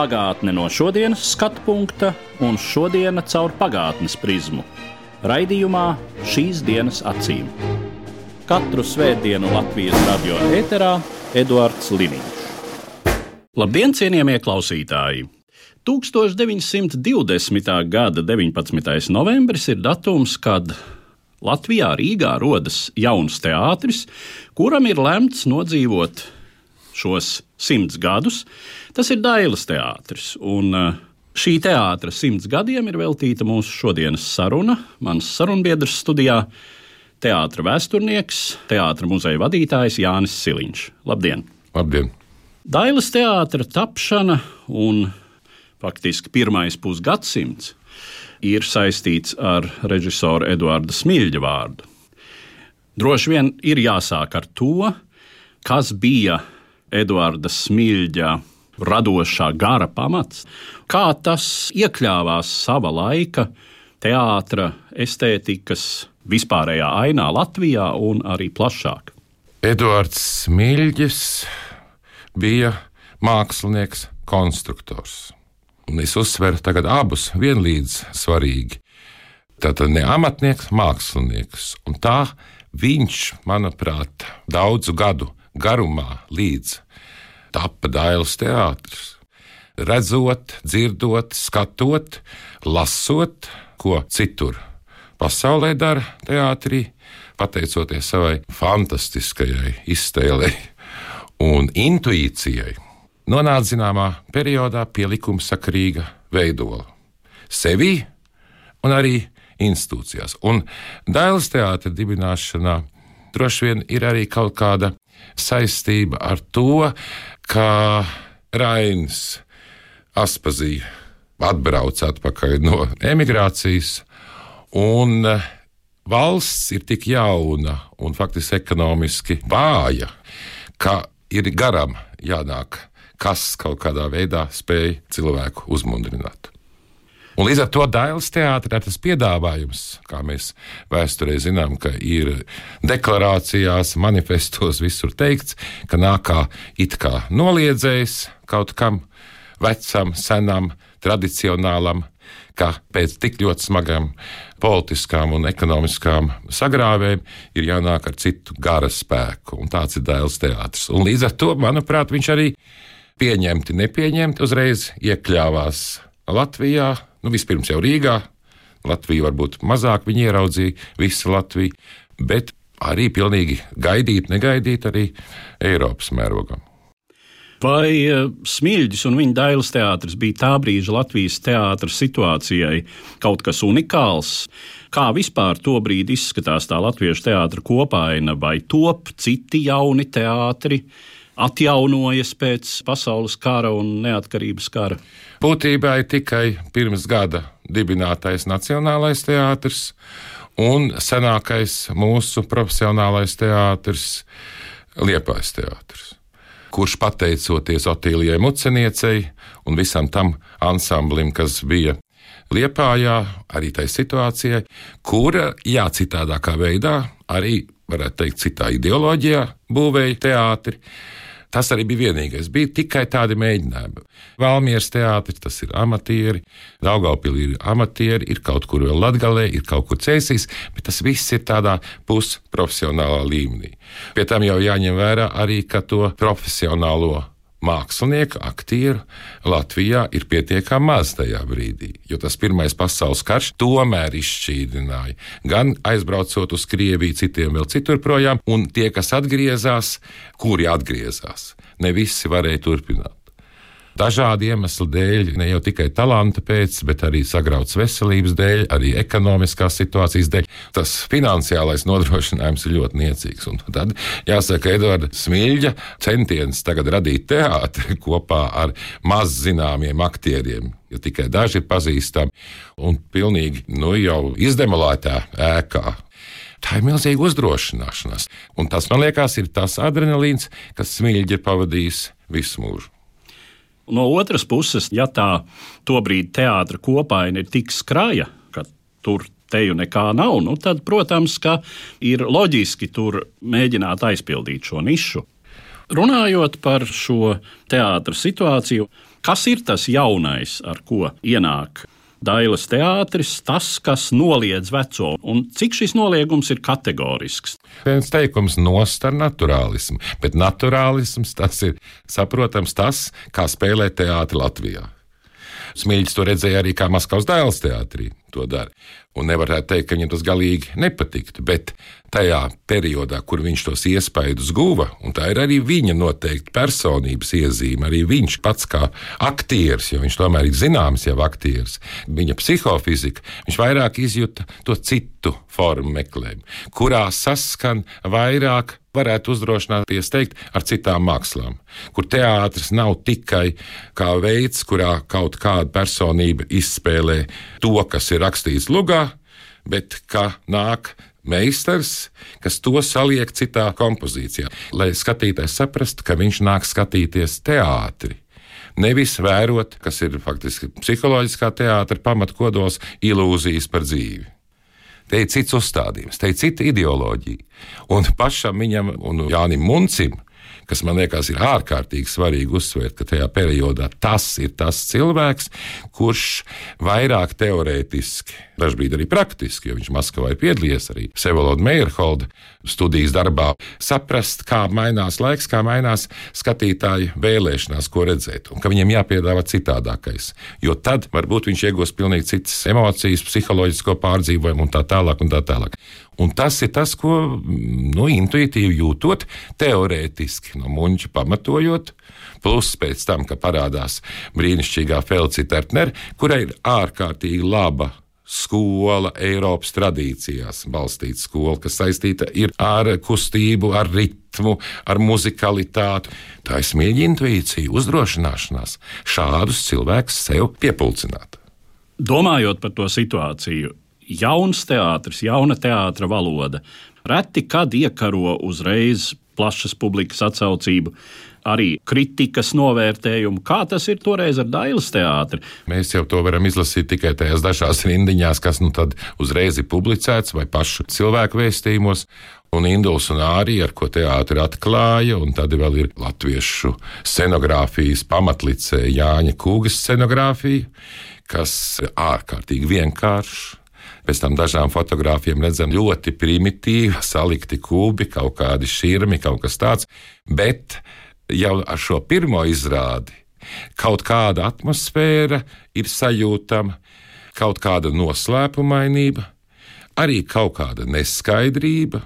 Pagātne no šodienas skatu punkta un šodienas caur pagātnes prizmu. Raidījumā šīs dienas acīm. Katru svētdienu Latvijas radio eterā Eduards Liniņš. Labdien, cienījamie klausītāji! 1920. gada 19. novembris ir datums, kad Latvijā Rīgā rodas jauns teātris, kuram ir lemts nodzīvot šos simts gadus. Tas ir Dailas teātris. Un, uh, Šī teātra simts gadiem ir veltīta mūsu šodienas saruna. Mans sarunbiedrs studijā - teātris vēsturnieks, teātris muzeja vadītājs Jānis Siliņš. Labdien! Labdien! Dailas teātra tapšana un faktiski pirmais pusgadsimts ir saistīts ar režisoru Eduarda Smilģa vārdu. Droši vien ir jāsāk ar to, kas bija Eduarda Smilģa radošā gara pamats, kā tas iekļāvās sava laika teātra estētikas vispārējā ainā Latvijā un arī plašāk. Eduards Smilģis bija mākslinieks, konstruktors. Un es uzsveru tagad abus vienlīdz svarīgi. Tātad ne amatnieks, mākslinieks. Un tā viņš, manuprāt, daudzu gadu garumā līdz tapa Dailas teātris. Redzot, dzirdot, skatot, lasot, ko citur pasaulē dara teātrī, pateicoties savai fantastiskajai iztēlei un intuīcijai, nonāca zināmā periodā pie likumsakarīga veidola. Sevi un arī institūcijās. Un Dailas teātra dibināšanā droši vien ir arī kaut kāda saistība ar to, ka Rainis Aspazija atbrauca atpakaļ no emigrācijas, un valsts ir tik jauna un faktiski ekonomiski vāja, ka ir garam jānāk, kas kaut kādā veidā spēj cilvēku uzmundrināt. Un līdz ar to Dailas teātrī tas piedāvājums, kā mēs vēsturē zinām, ka ir deklarācijās, manifestos visur teikts, ka nāk kā it kā noliedzējs kaut kam vecam, senam, tradicionālam, ka pēc tik ļoti smagām politiskām un ekonomiskām sagrāvēm ir jānāk ar citu gara spēku. Un tāds ir Dēls teātris. Un līdz ar to, manuprāt, viņš arī pieņemti, nepieņemti uzreiz iekļāvās Latvijā, nu, vispirms jau Rīgā. Latvija varbūt mazāk viņi ieraudzīja, visa Latvija, bet arī pilnīgi gaidīt, negaidīt arī Eiropas mērogam. Vai uh, Smilģis un viņa dailes teātris bija tā brīža Latvijas teātras situācijai kaut kas unikāls? Kā vispār to brīdi izskatās tā latviešu teātra kopaina, vai top citi jauni teātri? Atjaunojas pēc pasaules kara un neatkarības kara? Būtībā ir tikai pirms gada dibinātais Nacionālais teātris un senākais mūsu profesionālais teātris Liepais teātris kurš pateicoties Otīlijai Muceniecei un visam tam ansamblim, kas bija Liepājā, arī tai situācijai, kura, jā, citādākā veidā, arī, varētu teikt, citā ideoloģijā būvēja teātri, Tas arī bija vienīgais. Bija tikai tādi mēģinājumi. Valmieras teātris, tas ir amatieri, Daugaupīlī ir amatieri, ir kaut kur vēl latgalē, ir kaut kur cēsīs, bet tas viss ir tādā pusprofesionālā līmenī. Pie tam jau jāņem vērā arī, ka to profesionālo mākslinieku, aktieru Latvijā ir pietiekami maz tajā brīdī, jo tas Pirmais pasaules karš tomēr izšķīdināja. Gan aizbraucot uz Krieviju, citiem vēl citur projām, un tie, kas atgriezās, kuri atgriezās, ne visi varēja turpināt. Dažādu iemeslu dēļ, ne jau tikai talanta pēc, bet arī sagrauts veselības dēļ, arī ekonomiskās situācijas dēļ. Tas finansiālais nodrošinājums ir ļoti niecīgs. Un tad jāsaka, Edvards Smilģa centiens tagad radīt teātri kopā ar maz zināmiem aktieriem. Jo tikai daži ir pazīstami un pilnīgi nu, jau izdemolētā ēkā. Tā ir milzīga uzdrošināšanās. Un tas, man liekas, ir tas adrenalīns, kas smilģi ir pavadījis visu mūžu. No otras puses, ja tā tobrīd teātra kopaina ir tik skraja, ka tur teju nekā nav, nu tad, protams, ir loģiski tur mēģināt aizpildīt šo nišu. Runājot par šo teātras situāciju, kas ir tas jaunais, ar ko ienāk Dailas teātris, tas, kas noliedz veco, un cik šis noliegums ir kategorisks. Viens teikums nost ar naturālismu, bet naturālisms tas ir saprotams tas, kā spēlēt teātri Latvijā. Smīļs to redzēja arī kā Maskavas dēls teātrī. To dara. Un nevarētu teikt, ka viņam tas galīgi nepatiktu, bet tajā periodā, kur viņš tos iespaidus guva, un tā ir arī viņa noteikti personības iezīme, arī viņš pats kā aktieris, jo viņš tomēr ir zināms jau aktieris, viņa psihofizika, viņš vairāk izjuta to citu formu meklējumu, kurā saskan vairāk varētu uzdrošināties teikt, ar citām mākslām, kur teātris nav tikai kā veids, kurā kaut kāda personība izspēlē to, kas ir rakstīts lugā, bet kā nāk meistars, kas to saliek citā kompozīcijā, lai skatītājs saprastu, ka viņš nāk skatīties teātri. Nevis vērot, kas ir faktiski psiholoģiskā teātris, pamatkodols, ilūzijas par dzīvi. Te ir cits uzstādījums, te ir cita ideoloģija. Un pašam viņam un Jānim Muncim kas man liekas ir ārkārtīgi svarīgi uzsvērt, ka tajā periodā tas ir tas cilvēks, kurš vairāk teorētiski, dažkārt arī praktiski, jo viņš Maskavā ir piedalījies arī Sevoloda Meierholda studijas darbā, saprast, kā mainās laiks, kā mainās skatītāju vēlēšanās, ko redzēt, un ka viņiem jāpiedāvā citādākais. Jo tad varbūt viņš iegūs pilnīgi citas emocijas, psiholoģisko pārdzīvojumu un tā tālāk. Un tā tālāk. Un tas ir tas, ko nu, intuitīvi jūtot, teorētiski no muļķa pamatojot. Plus pēc tam, ka parādās brīnišķīgā Felicita Tertner, kurai ir ārkārtīgi laba skola, Eiropas tradīcijās balstīta skola, kas saistīta ar kustību, ar ritmu, ar muzikalitāti. Tā ir smieļa intuīcija, uzdrošināšanās šādus cilvēkus sev piepulcināt. Domājot par to situāciju, jauns teātris, jauna teātra valoda. Reti kad iekaro uzreiz plašas publikas atsaucību, arī kritikas novērtējumu. Kā tas ir toreiz ar Dailas teātri? Mēs jau to varam izlasīt tikai tajās dažās rindiņās, kas nu tad uzreiz ir publicēts vai pašu cilvēku vēstījumos. Un Induls un Ārija, ar ko teātris atklāja, un tad vēl ir latviešu scenogrāfijas pamatlicē Jāņa Kūgas scenogrāfija, kas ārkārtīgi vienkārša Pēc tam dažām fotogrāfiem redzam ļoti primitīvi, salikti kubi, kaut kādi šķirmi, kaut kas tāds. Bet jau ar šo pirmo izrādi kaut kāda atmosfēra ir sajūtama, kaut kāda noslēpumainība, arī kaut kāda neskaidrība,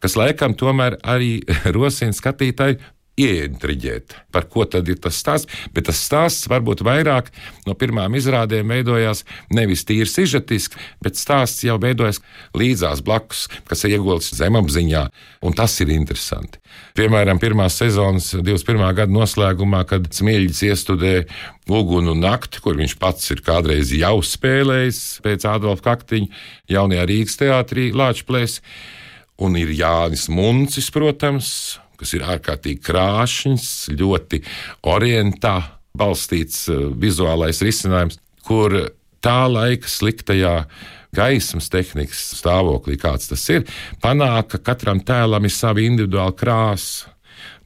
kas laikam tomēr arī rosina skatītāju ieintriģēt, par ko tad ir tas stāsts. Bet tas stāsts varbūt vairāk no pirmām izrādēm veidojās nevis tīri sižetiski, bet stāsts jau veidojas līdzās blakus, kas ir iegults zemapziņā, un tas ir interesanti. Piemēram, pirmās sezonas 21. gada noslēgumā, kad Smilģis iestudēja Ugunu nakti, kur viņš pats ir kādreiz jau spēlējis pēc Ādolfa Kaktiņa jaunajā Rīgas teātrī Lāčplēs. Un ir Jānis Muncis, protams, kas ir ārkārtīgi krāšņs, ļoti orientā balstīts eh, vizuālais risinājums, kur tā laika sliktajā gaismas tehnikas stāvoklī, kāds tas ir, panāk, ka katram tēlam ir sava individuāla krāsa.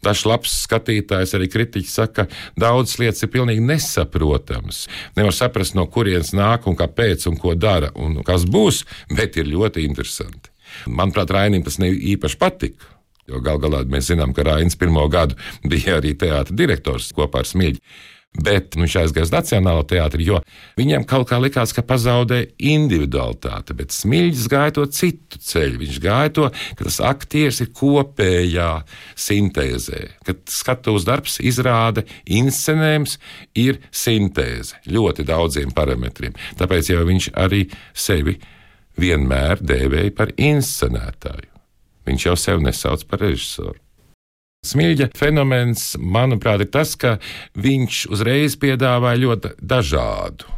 Dažs labs skatītājs, arī kritiķis saka, ka daudzas lietas ir pilnīgi nesaprotamas. Nevar saprast, no kurienes nāk un kāpēc un ko dara un kas būs, bet ir ļoti interesanti. Manuprāt, Rainim tas īpaši patika. Jo gal galā mēs zinām, ka Rainis pirmo gadu bija arī teātris direktors kopā ar Smilģi. Bet nu, viņš aizgāja uz Nacionālo teātri, jo viņam kaut kā likās, ka pazaudēja individualitāte. Bet Smilģis gāja to citu ceļu. Viņš gāja to, ka tas aktieris ir kopējā sintēzē, kad skatuves darbs, izrāde, inscenējums ir sintēze ļoti daudziem parametriem. Tāpēc jau viņš arī sevi vienmēr dēvēja par inscenētāju. Viņš jau sevi nesauc par režisoru. Smilģa fenomens, manuprāt, ir tas, ka viņš uzreiz piedāvāja ļoti dažādu,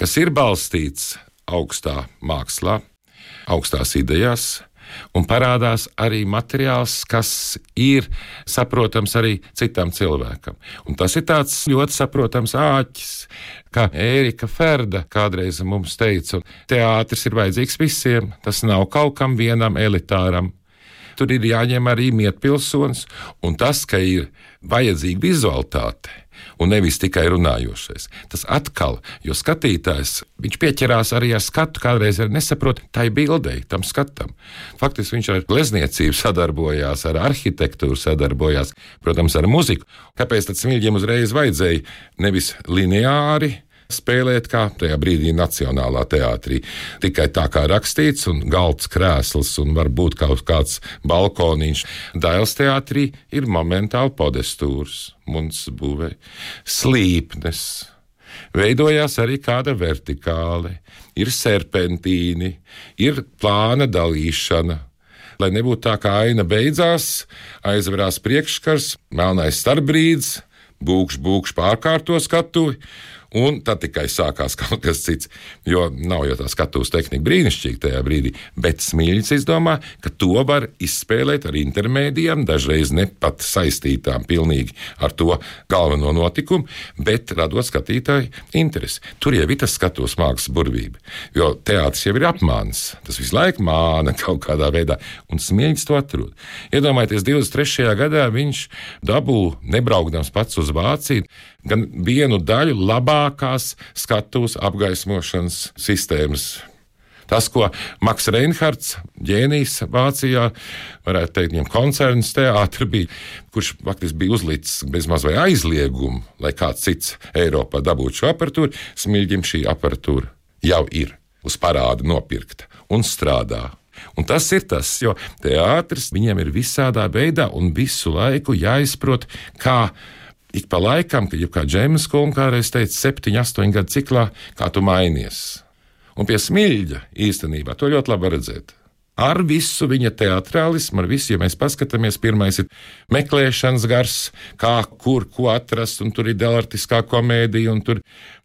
kas ir balstīts augstā mākslā, augstās idejās, un parādās arī materiāls, kas ir saprotams arī citam cilvēkam. Un tas ir tāds ļoti saprotams āķis, kā Ērika Ferda kādreiz mums teica, teātris ir vajadzīgs visiem, tas nav kaut kam vienam elitāram. Tur ir jāņem arī mietpilsonis, un tas, ka ir vajadzīga vizualitāte. Un nevis tikai runājošais. Tas atkal, jo skatītājs, pieķerās arī ar skatu, kādreiz nesaprot tai bildei, tam skatam. Faktiski viņš ar glezniecību sadarbojās, ar arhitektūru sadarbojās, protams, ar muziku. Kāpēc tad smilģiem uzreiz vajadzēja nevis lineāri, spēlēt kā tajā brīdī Nacionālā teātrī. Tikai tā kā rakstīts, un galds krēsls, un varbūt kaut kāds balkoniņš. Dēls teātrī ir momentāli podestūrs, mums būvē slīpnes. Veidojās arī kāda vertikāle, ir serpentīni, ir plāna dalīšana. Lai nebūtu tā, kā aina beidzās, aizverās priekšskars, melnais starpbrīdis, būkšs, būkšs pārkārto skatuvi, Un tad tikai sākās kaut kas cits. Jo nav jau tā skatuves tehnika brīnišķīga tajā brīdī, bet Smilģis izdomā, ka to var izspēlēt ar intermēdijām, dažreiz ne pat saistītām pilnīgi ar to galveno notikumu, bet radot skatītāju interesi. Tur jau ir tas skatuves mākslas burvība. Jo teātris jau ir apmāns. Tas visu laiku māna kaut kādā veidā, un Smilģis to atrod. Iedomājieties, 23. gadā viņš dabū, nebraukdams pats uz Vāciju, gan vienu daļu labākās skatuves apgaismošanas sistēmas. Tas, ko Maks Reinhards, ģēnijs Vācijā, varētu teikt, viņam koncerns teātris bija, kurš faktiski bija uzlicis bezmaz vai aizliegumu, lai kāds cits Eiropā dabūtu šo aparatūru, smilģim šī aparatūra jau ir uz parāda nopirkta un strādā. Un tas ir tas, jo teātris viņiem ir visādā veidā un visu laiku jāizprot, kā ik pa laikam, kad jau kā Džeims Kungs kādreiz teica, septiņu, astoņu gadu ciklā, kā tu mainies. Un pie smilģa īstenībā to ļoti labi redzēt. Ar visu viņa teātrālismu, ar visu, ja mēs paskatāmies, pirmais ir meklēšanas gars, kā, kur, ko atrast, un tur ir delartiskā komēdija, un tur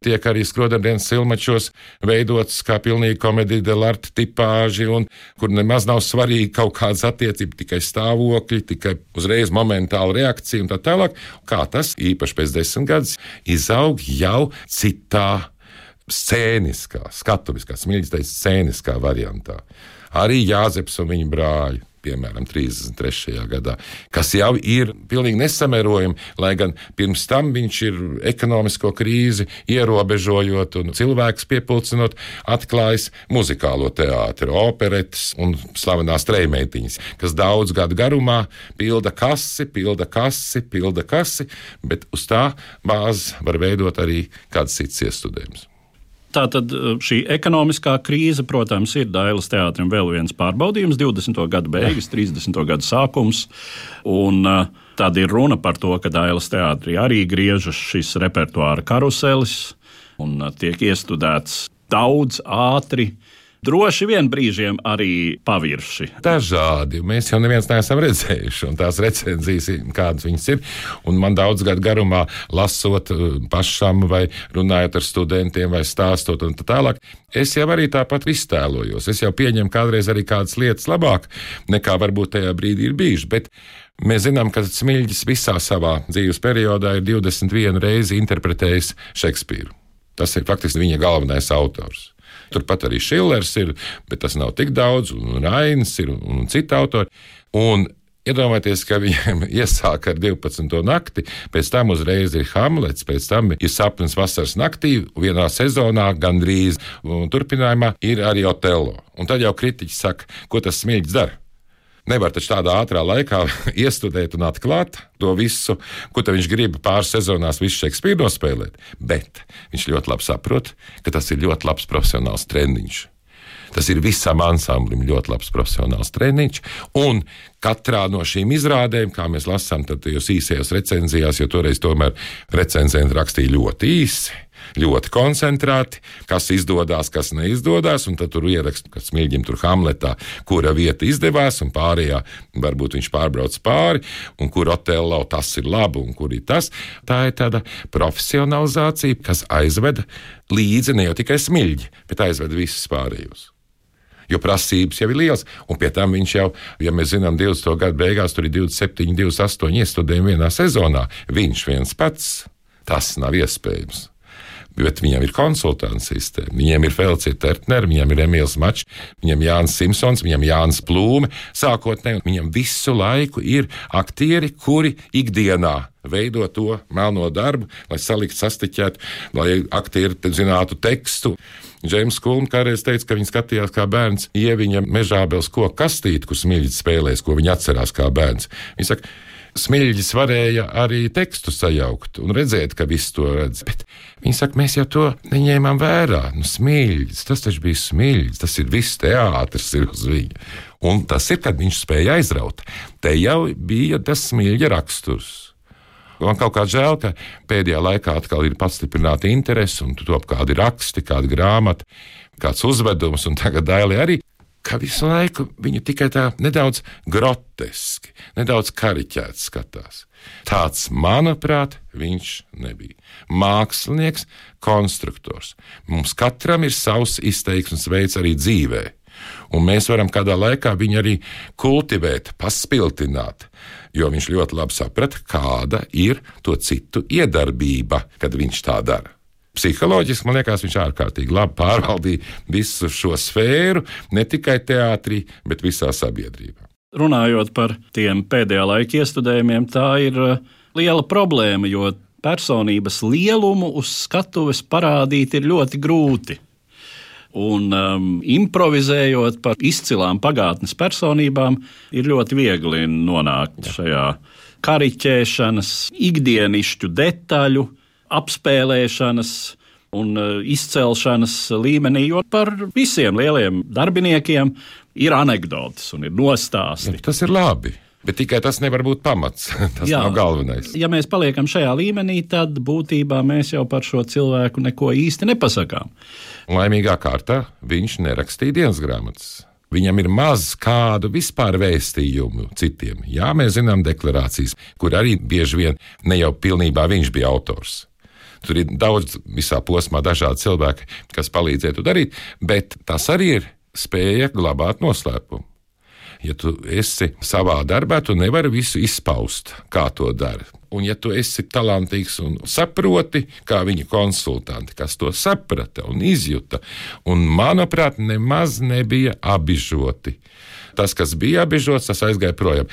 tiek arī skrodardienas silmačos veidots kā pilnīgi komēdija delarta tipāži, un kur nemaz nav svarīgi kaut kādas attiecības, tikai stāvokļi, tikai uzreiz momentāla reakcija un tā tālāk. Kā tas īpaši pēc desmit gadus izaug jau citā scēniskā, skatuviskā, smilģis teica, scēniskā variantā arī Jāzeps un viņa brāļi. Piemēram, 33. gadā, kas jau ir pilnīgi nesamērojami, lai gan pirms tam viņš ir ekonomisko krīzi ierobežojot un cilvēks piepildot, atklājis muzikālo teātri, operetes un slavenās trījmeitiņas, kas daudz gadu garumā pilda kasi, pilda kasi, pilda kasi, bet uz tā bāzes var veidot arī kāds cits iestudējums. Tātad eh, šī ekonomiskā krīze, protams, ir Dailas teātrim vēl viens pārbaudījums, 20. gada beigas, 30. gada sākums. Un, eh, Tad ir runa par to, ka Dailas teātrī arī griežas šis repertuāra karuselis un eh, tiek iestudēts daudz ātri droši vien brīžiem arī pavirši. Dažādi. Mēs jau neviens neesam redzējuši, un tās recenzijas, kādas viņas ir. Un man daudz gadu garumā, lasot uh, pašam, vai runājot ar studentiem, vai stāstot un tā tālāk, es jau arī tāpat iztēlojos. Es jau pieņemu kādreiz arī kādas lietas labāk, nekā varbūt tajā brīdī ir bijuši. Bet Mēs zinām, ka Smilģis visā savā dzīves periodā ir 21 reizi interpretējis Šekspīru. Tas ir faktiski viņa galvenais autors. Turpat arī Šillers ir, bet tas nav tik daudz, un Rainis ir un, citi autori. Un Iedomājieties, ka viņiem iesāk ar 12. nakti, pēc tam uzreiz ir Hamlets, pēc tam ir sapnis vasaras naktī, vienā sezonā gandrīz, un turpinājumā ir arī Otello. Un tad jau kritiķi saka, ko tas smilģis dara. Nevar taču tādā ātrā laikā iestudēt un atklāt to visu, ko viņš grib pāris sezonās, visu Šekspīru nospēlēt. Bet viņš ļoti labi saprot, ka tas ir ļoti labs profesionāls treniņš. Tas ir visam ansamblim ļoti labs profesionāls treniņš. Un katrā no šīm izrādēm, kā mēs lasām, tad jūs īsajās recenzijās, jo toreiz tomēr recenzenti rakstīja ļoti īsi ļoti koncentrēti, kas izdodas, kas neizdodas. Tad tur ieraksta, ka smilģim tur Hamletā, kura vieta izdevās, un pārējā varbūt viņš pārbrauc pāri, un kur Otello tas ir labi, un kur ir tas. Tā ir tāda profesionalizācija, kas aizveda līdzi ne jau tikai smilģi, bet aizveda visus pārējos jo prasības jau ir liels. Un pie tam viņš jau, ja mēs zinām, 20. gada beigās tur ir 27, 28 iestudējumi vienā sezonā. Viņš viens pats. Tas nav iespējams bet viņam ir konsultants sistēma. Viņiem ir Felicija Tertner, viņam ir Emīls Mačs, viņam Jānis Simpsons, viņam Jānis Plūme. Sākotnēji viņam visu laiku ir aktieri, kuri ikdienā veido to melno darbu, lai saliktu, sastiķētu, lai aktieri zinātu tekstu. Džeims Kulms kādreiz teica, ka viņš skatījās kā bērns ieviņa mežābels koku kastīti, kur smilģis spēlēs, ko viņš atcerās kā bērns. Viņš saka, Smilģis varēja arī tekstu sajaukt un redzēt, ka viss to redz. Bet viņi saka, mēs jau to neņēmām vērā. Nu, smilģis, tas taču bija smilģis, tas ir viss teātris ir uz viņa. Un tas ir, kad viņš spēja aizraut. Te jau bija tas smilģa raksturs. Man kaut kā žēl, ka pēdējā laikā atkal ir pastiprināta interese, un top kādi raksti, kāda grāmata, kāds uzvedums, un tagad Dailī arī ka visu laiku viņu tikai tā nedaudz groteski, nedaudz kariķēts skatās. Tāds, manuprāt, viņš nebija. Mākslinieks, konstruktors. Mums katram ir savs izteiksmes veids arī dzīvē. Un mēs varam kādā laikā viņu arī kultivēt, paspiltināt, jo viņš ļoti labi saprata, kāda ir to citu iedarbība, kad viņš tā dara. Psiholoģiski man liekas, viņš ārkārtīgi labi pārvaldīja visu šo sfēru, ne tikai teātrī, bet visā sabiedrībā. Runājot par tiem pēdējā laika iestudējumiem, tā ir uh, liela problēma, jo personības lielumu uz skatuves parādīt ir ļoti grūti. Un um, improvizējot par izcilām pagātnes personībām, ir ļoti viegli nonākt Jā. šajā kariķēšanas, ikdienišķu detaļu apspēlēšanas un e, izcelšanas līmenī, jo par visiem lieliem darbiniekiem ir anekdotas un ir nostāsti. Tas ir labi. Bet tikai tas nevar būt pamats. Tas Jā, nav galvenais. Ja mēs paliekam šajā līmenī, tad būtībā mēs jau par šo cilvēku neko īsti nepasakām. Laimīgā kārtā viņš nerakstīja dienas grāmatas. Viņam ir maz kādu vispār vēstījumu citiem. Jā, mēs zinām deklarācijas, kur arī bieži vien ne jau pilnībā viņš bija autors. Tur ir daudz visā posmā dažādi cilvēki, kas palīdzētu darīt, bet tas arī ir spēja glabāt noslēpumu. Ja tu esi savā darbā, tu nevari visu izpaust, kā to dara. Un, ja tu esi talantīgs un saproti, kā viņa konsultanti, kas to saprata un izjuta, un, manuprāt, nemaz nebija apbižoti. Tas, kas bija apbižots, tas aizgāja projām.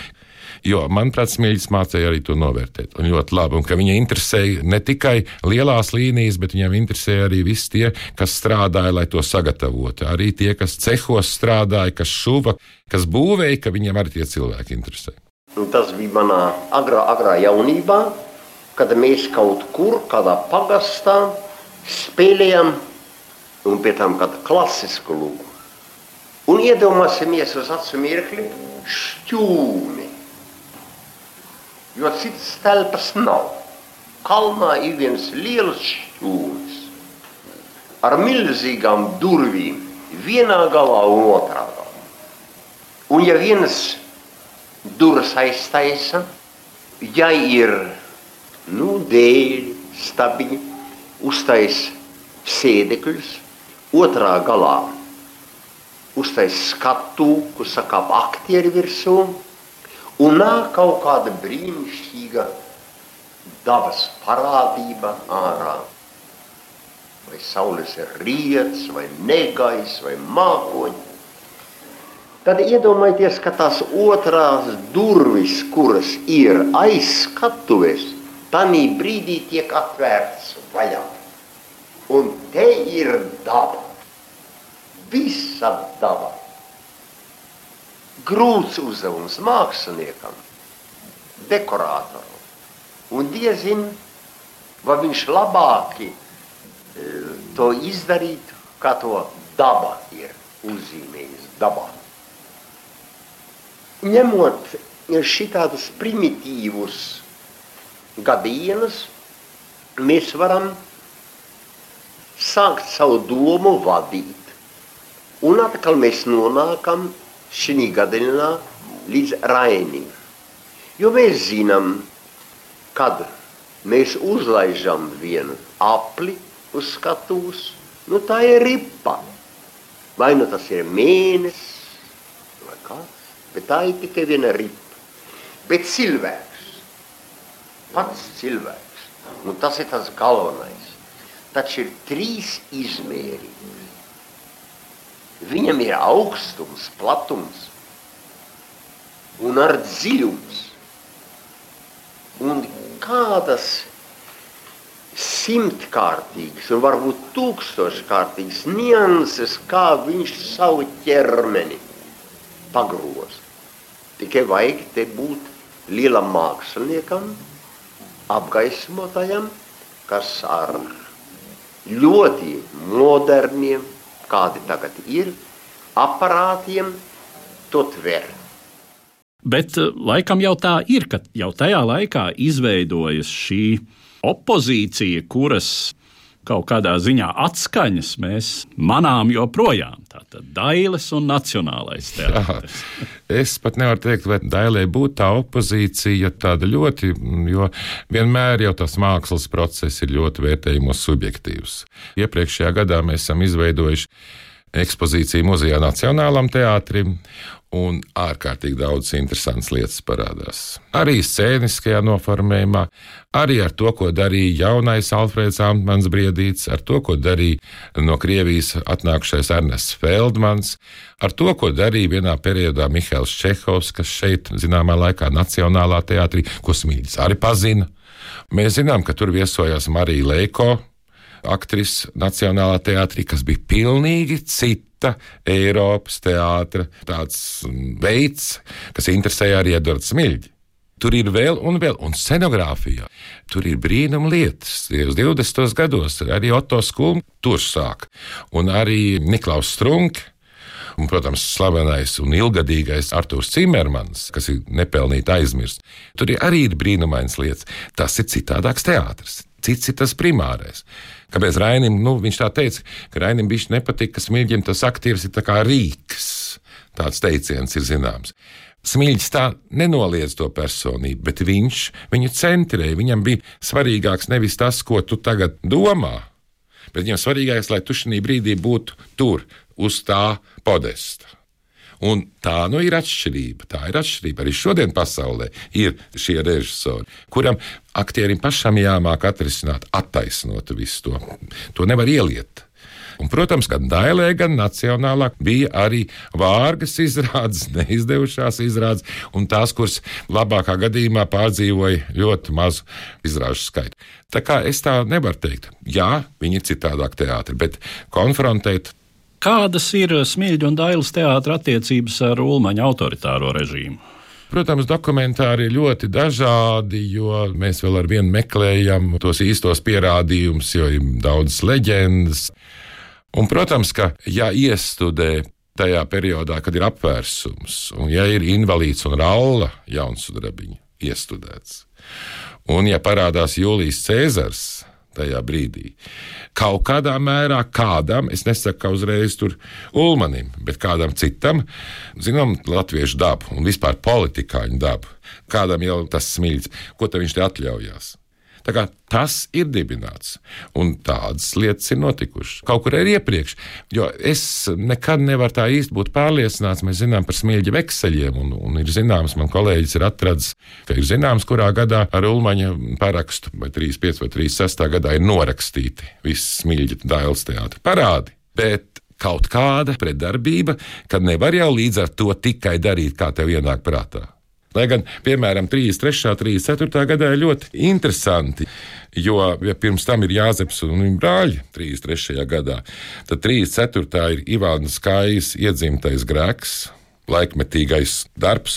Jo, manuprāt, Smilģis mācīja arī to novērtēt. Un ļoti labi, un ka viņa interesēja ne tikai lielās līnijas, bet viņam interesēja arī visi tie, kas strādāja, lai to sagatavotu. Arī tie, kas cehos strādāja, kas šuva, kas būvēja, ka viņiem arī tie cilvēki interesē. Un tas bija manā agrā, agrā jaunībā, kad mēs kaut kur, kādā pagastā spēlējām, un pie tam kādu klasisku lūgu. Un iedomāsimies uz acu mirkli šķūni jo citas telpas nav. Kalnā ir viens liels šķūnis ar milzīgām durvīm, vienā galā un otrā galā. Un ja viens durvis aiztaisa, ja ir nu, dēļ, stabiņi, uztais sēdekļus, otrā galā uztais skatu, kur sakāp aktieri virsū, Un nāk kaut kāda brīnišķīga dabas parādība ārā. Vai saules ir rīts, vai negais, vai mākoņi. Tad iedomājieties, ka tās otrās durvis, kuras ir aizskatuves, tanī brīdī tiek atvērtas vaļā. Un te ir daba. Visa daba. Grūts uzdevums māksliniekam, dekorātoram. Un diezin, vai viņš labāki e, to izdarītu, kā to daba ir uzzīmējis dabā. Ņemot šitādus primitīvus gadījumus, mēs varam sākt savu domu vadīt. Un atkal mēs nonākam šī gadījumā līdz rainim. Jo mēs zinām, kad mēs uzlaižam vienu apli uz skatuves, nu tā ir ripa. Vai nu tas ir mēnesis vai kāds, bet tā ir tikai viena ripa. Bet cilvēks, pats cilvēks, nu tas ir tas galvenais, taču ir trīs izmēri. Viņam ir augstums, platums un ar dziļums. Un kādas simtkārtīgas un varbūt tūkstoškārtīgas nianses, kā viņš savu ķermeni pagroz. Tikai vajag te būt lielam māksliniekam, apgaismotajam, kas ar ļoti moderniem, kādi tagad ir, aparātiem to tver. Bet eh, laikam jau tā ir, ka jau tajā laikā izveidojas šī opozīcija, kuras kaut kādā ziņā atskaņas mēs manām joprojām. Tātad Dailes un Nacionālais teātris. Es pat nevaru teikt, vai Dailē būtu tā opozīcija tāda ļoti, jo vienmēr jau tas mākslas process ir ļoti vērtējumos subjektīvs. Iepriekšējā gadā mēs esam izveidojuši ekspozīciju muzejā Nacionālam teātrim, un ārkārtīgi daudz interesantas lietas parādās. Arī scēniskajā noformējumā, arī ar to, ko darīja jaunais Alfrēds Antmans Briedīts, ar to, ko darīja no Krievijas atnākušais Ernests Feldmans, ar to, ko darīja vienā periodā Mihails Čehovs, kas šeit, zināmā laikā, Nacionālā teātrī, ko Smīļs arī pazina. Mēs zinām, ka tur viesojās Marija Leiko, aktrise Nacionālā teātrī, kas bija pilnīgi cita Eiropas teātra veids, kas interesēja arī Edvards Smilģi. Tur ir vēl un vēl, un scenogrāfijā. Tur ir brīnuma lietas. 20. gados arī Otto Skulm tur sāk, un arī Niklaus Strunke. Un, protams, slavenais un ilgadīgais Arthurs Cimermans, kas ir nepelnīti aizmirsts. Tur arī ir brīnumainas lietas. Tas ir citādāks teātris. Cits ir tas primārais. Kāpēc Rainim, nu, viņš tā teica, ka Rainim bija nepatīk, ka Smilģim tas aktieris ir kā rīks. Tāds teiciens ir zināms. Smilģis tā nenoliedz to personību, bet viņš viņu centrēja. Viņam bija svarīgāks nevis tas, ko tu tagad domā, bet viņam svarīgākais, lai tu šajā brīdī būtu tur, uz tā podesta. Un tā nu ir atšķirība. Tā ir atšķirība. Arī šodien pasaulē ir šie režisori, kuram aktierim pašam jāmāk atrisināt, attaisnot visu to. To nevar ieliet. Un, protams, gan Dailē, gan Nacionālā bija arī vārgas izrādes, neizdevušās izrādes, un tās, kuras labākā gadījumā pārdzīvoja ļoti mazu izrāžu skaitu. Tā kā es tā nevaru teikt, jā, viņi ir citādāk teātri, bet konfrontēt Kādas ir Smilģa un Dailas teātra attiecības ar Ulmaņa autoritāro režīmu? Protams, dokumentāri ir ļoti dažādi, jo mēs vēl ar vienu meklējam tos īstos pierādījumus, jo ir daudzas leģendas. Un, protams, ka ja iestudē tajā periodā, kad ir apvērsums, un ja ir invalīds un ralla jaunsudrabiņa iestudēts, un ja parādās Jūlijas Cēzars tajā brīdī, kaut kādā mērā kādam, es nesaku, ka uzreiz tur Ulmanim, bet kādam citam, zinām, latviešu dabu un vispār politikāņu dabu, kādam jau tas smilts, ko viņš te atļaujās. Tas ir dibināts, un tādas lietas ir notikušas. Kaut kur arī iepriekš, jo es nekad nevaru tā īsti būt pārliecināts. Mēs zinām par smilģa vekseļiem, un, un ir zināms, man kolēģis ir atradzis, ka ir zināms, kurā gadā ar Ulmaņa parakstu, vai 35 vai 36 gadā ir norakstīti visi smilģa dāles teātri parādi. Bet kaut kāda pretdarbība, kad nevar jau līdz ar to tikai darīt, kā tev ienāk prātā. Lai gan, piemēram, 33. un 34. gadā ir ļoti interesanti, jo ja pirms tam ir Jāzeps un viņa brāļi 33. gadā, tad 34. ir Ivānas Kājas iedzimtais grēks. laikmetīgais darbs.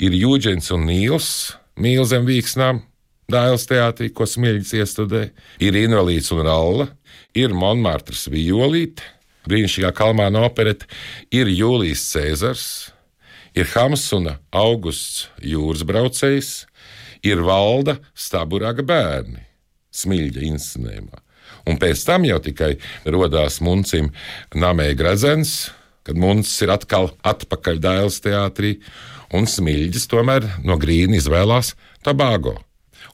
Ir Jūģens un Nīls, mīl zem vīksnām, Dāļas teātrī, ko smilģis iestudē, ir invalīds un ralla, ir Monmartras violīte, brīnišķīgā kalmāna opereta, ir Jūlijas Cēzars, ir Hamsuna Augusts jūras braucējs, ir Valda Staburaga bērni, smilģa inscenējumā. Un pēc tam jau tikai radās muncim Namēja Gradzens, kad muncis ir atkal atpakaļ Dāļas teātrī, un smilģis tomēr no grīna izvēlās Tabago.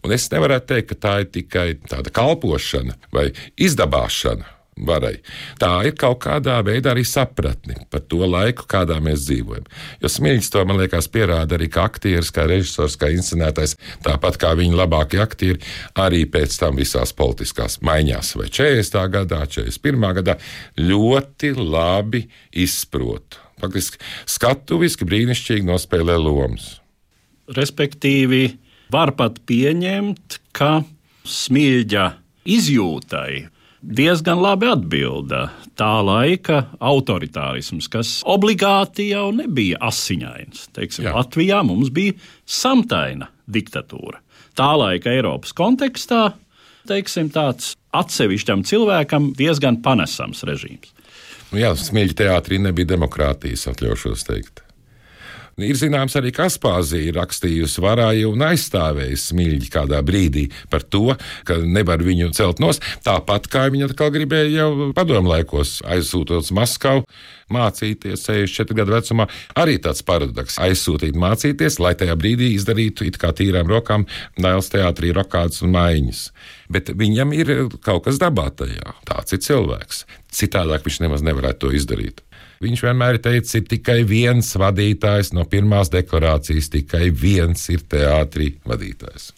Un es nevaru teikt, ka tā ir tikai tāda kalpošana vai izdabāšana. Varai. Tā ir kaut kādā veidā arī sapratne par to laiku, kādā mēs dzīvojam. Jo Smilģis to, man liekas, pierāda arī kā aktieris, kā režisors, kā inscenētājs, tāpat kā viņa labākie aktieri, arī pēc tam visās politiskās maiņās, vai 40. gadā, 41. gadā, ļoti labi izprot. Faktiski skatuviski brīnišķīgi nospēlē lomas. Respektīvi, var pat pieņemt, ka smilģa izjūtai diezgan labi atbilda tā laika autoritārisms, kas obligāti jau nebija asiņains. Teiksim, Latvijā mums bija samtaina diktatūra. Tā laika Eiropas kontekstā teiksim, tāds atsevišķam cilvēkam diezgan panesams režīms. Nu jā, smilģi teātrī nebija demokrātijas, atļaušos teikt. Ir zināms, arī Kaspāzija ir rakstījusi varāju un aizstāvējusi smilģi kādā brīdī par to, ka nevar viņu celt nos. Tāpat kā viņa atkal gribēja jau padomu laikos aizsūtot uz Maskavu. Mācīties 64 gadu vecumā arī tāds paradoks. Aizsūtīt, mācīties, lai tajā brīdī izdarītu it kā tīrām rokām Dāļas teātrī rokādas un maiņas. Bet viņam ir kaut kas dabā tajā. Tāds ir cilvēks. Citādāk viņš nemaz nevarētu to izdarīt. Viņš vienmēr ir teicis, ir tikai viens vadītājs no pirmās deklarācijas, tikai viens ir teātrī vadītājs.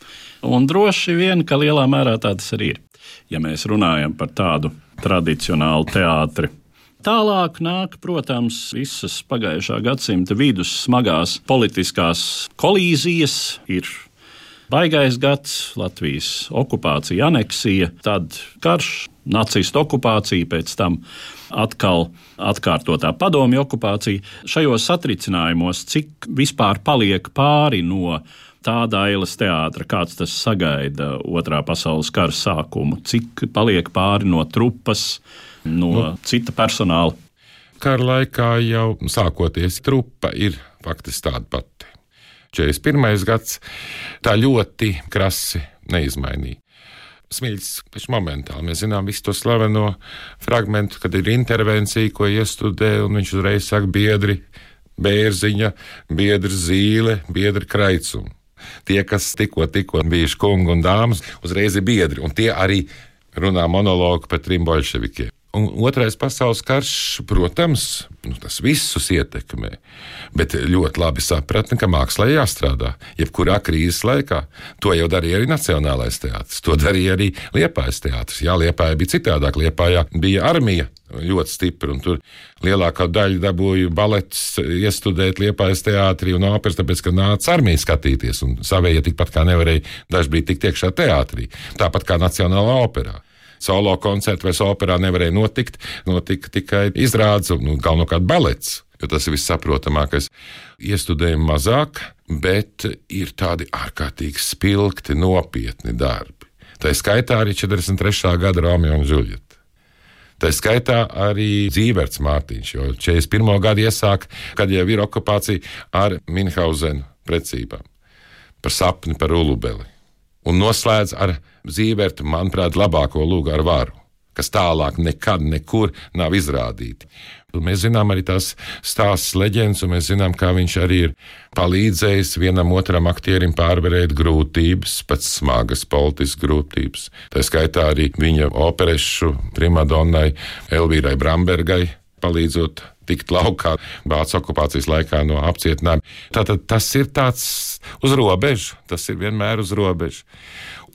Un droši vien, ka lielā mērā tāds arī ir. Ja mēs runājam par tādu tradicionālu teātri. Tālāk nāk, protams, visas pagājušā gadsimta vidus smagās politiskās kolīzijas, ir Baigais gads, Latvijas okupācija, aneksija, tad karš, nacistu okupācija, pēc tam atkal atkārtotā padomju okupācija. Šajos satricinājumos, cik vispār paliek pāri no tā dailes teātra, kāds tas sagaida otrā pasaules kara sākumu, cik paliek pāri no trupas, no nu, cita personāla. Kara laikā jau sākoties trupa ir faktiski tāda pati. 41. gads tā ļoti krasi neizmainīja. Smilts taču momentāli. Mēs zinām visu to slaveno fragment, kad ir intervencija, ko iestudē, un viņš uzreiz saka biedri, bērziņa, biedri zīle, biedri kraicumi. Tie, kas tikko, tikko bijuši kungi un dāmas, uzreiz ir biedri, un tie arī runā monologu par trim bolševikiem. Un otrais pasaules karš, protams, nu, tas visus ietekmē, bet ļoti labi sapratni, ka mākslā jāstrādā. Jebkurā krīzes laikā to jau darīja arī Nacionālais teātris, to darīja arī Liepājas teātris. Jā, Liepāja bija citādāk, Liepājā bija armija ļoti stipra, un tur lielākā daļa dabūja baletus iestudēt Liepājas teātrī un operas, tāpēc, ka nāca armija skatīties, un savējie tikpat kā nevarēja dažbrīd tikt iekšā teātrī, tāpat kā Nacionālā operā solo koncertu vai operā nevarēja notikt. Notika tikai izrādes nu, galvenokārt balets. Jo tas ir vissaprotamākais. Iestudējumi mazāk, bet ir tādi ārkārtīgi spilgti, nopietni darbi. Tā skaitā arī 43. gada Romeo un Julieta. Tā skaitā arī Zīverts Mārtiņš, jo 41. gadu iesāk, kad jau ir okupācija ar Minhausenu precībām par sapni par Ulubeli un noslēdz ar Zīvertu, manuprāt, labāko lūgu ar varu, kas tālāk nekad nekur nav izrādīti. Mēs zinām arī tās stāsts leģendas, un mēs zinām, kā viņš arī ir palīdzējis vienam otram aktierim pārvarēt grūtības, pat smagas politiskas grūtības. Tā skaitā arī viņa operešu primadonnai Elvīrai Brambergai palīdzot tikt laukā Vācijas okupācijas laikā no apcietinājuma. Tātad tas ir tāds uz robežas, tas ir vienmēr uz robežas.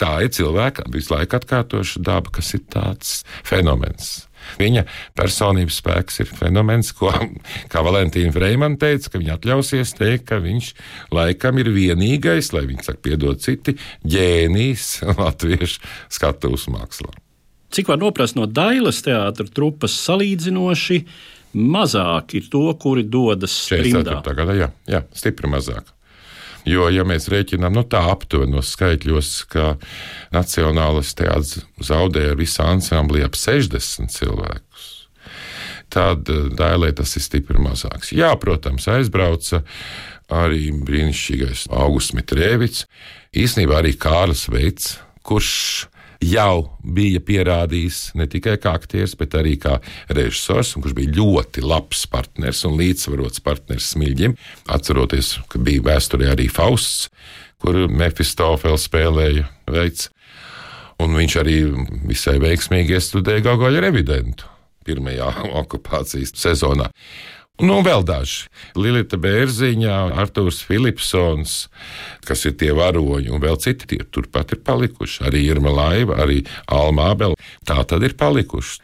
Tā ir cilvēka visu laiku atkārtoša daba, kas ir tāds fenomens. Viņa personības spēks ir fenomens, ko, kā Valentīna Freimana teica, ka viņa atļausies teikt, ka viņš laikam ir vienīgais, lai viņš saka, piedod citi, ģēnijs latviešu skatuves mākslā. Cik var noprast no Dailas teātra trupas salīdzinoši, mazāk ir to, kuri dodas. 44. gadā, jā, jā, stipri mazāk. Jo, ja mēs rēķinām nu, tā aptuvenos skaitļos, ka Nacionālais teātris zaudēja visā ansamblī ap 60 cilvēkus, tad eh, dēlē tas ir stipri mazāks. Jā, protams, aizbrauca arī brīnišķīgais Augusts Mitrēvits, īsnībā arī Kārlis Veits, kurš jau bija pierādījis ne tikai kā aktieris, bet arī kā režisors, kurš bija ļoti labs partneris un līdzsvarots partneris Smilģim. Atceroties, ka bija vēsturē arī Fausts, kur Mefistofels spēlēja veids. Un viņš arī visai veiksmīgi iestudēja Gaugoļa revidentu pirmajā okupācijas sezonā. Nu, vēl daži. Lilita Bērziņā, Arthurs Filipsons, kas ir tie varoņi, un vēl citi tie turpat ir palikuši. Arī Irma Laiva, arī Alma Abela. Tā tad ir palikuši.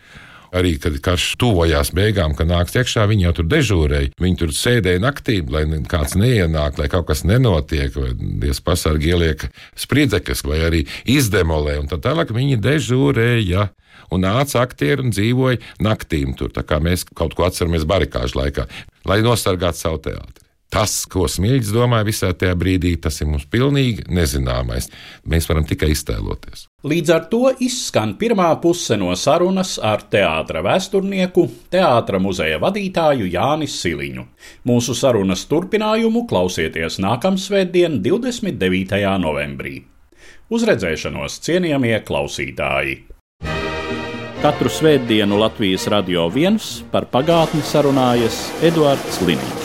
Arī, kad karš tuvojās beigām, kad nāks iekšā, viņi jau tur dežūrēja. Viņi tur sēdēja naktī, lai kāds neienāk, lai kaut kas nenotiek, vai diez pasargi ieliek spriedzekļus, vai arī izdemolē. Un tā tālāk viņi dežūrēja un nāca aktieri un dzīvoja naktīm tur. Kā mēs kaut ko atceramies barikāžu laikā, lai nosargātu savu teātri. Tas, ko Smilģis domāja visā tajā brīdī, tas ir mums pilnīgi nezināmais. Mēs varam tikai iztēloties. Līdz ar to izskan pirmā puse no sarunas ar teātra vēsturnieku, teātra muzeja vadītāju Jānis Siliņu. Mūsu sarunas turpinājumu klausieties nākamsvētdien, 29. novembrī. Uz redzēšanos, cienījamie klausītāji! Katru svētdienu Latvijas radio viens par pagātni sarunājas Eduards Liniņš.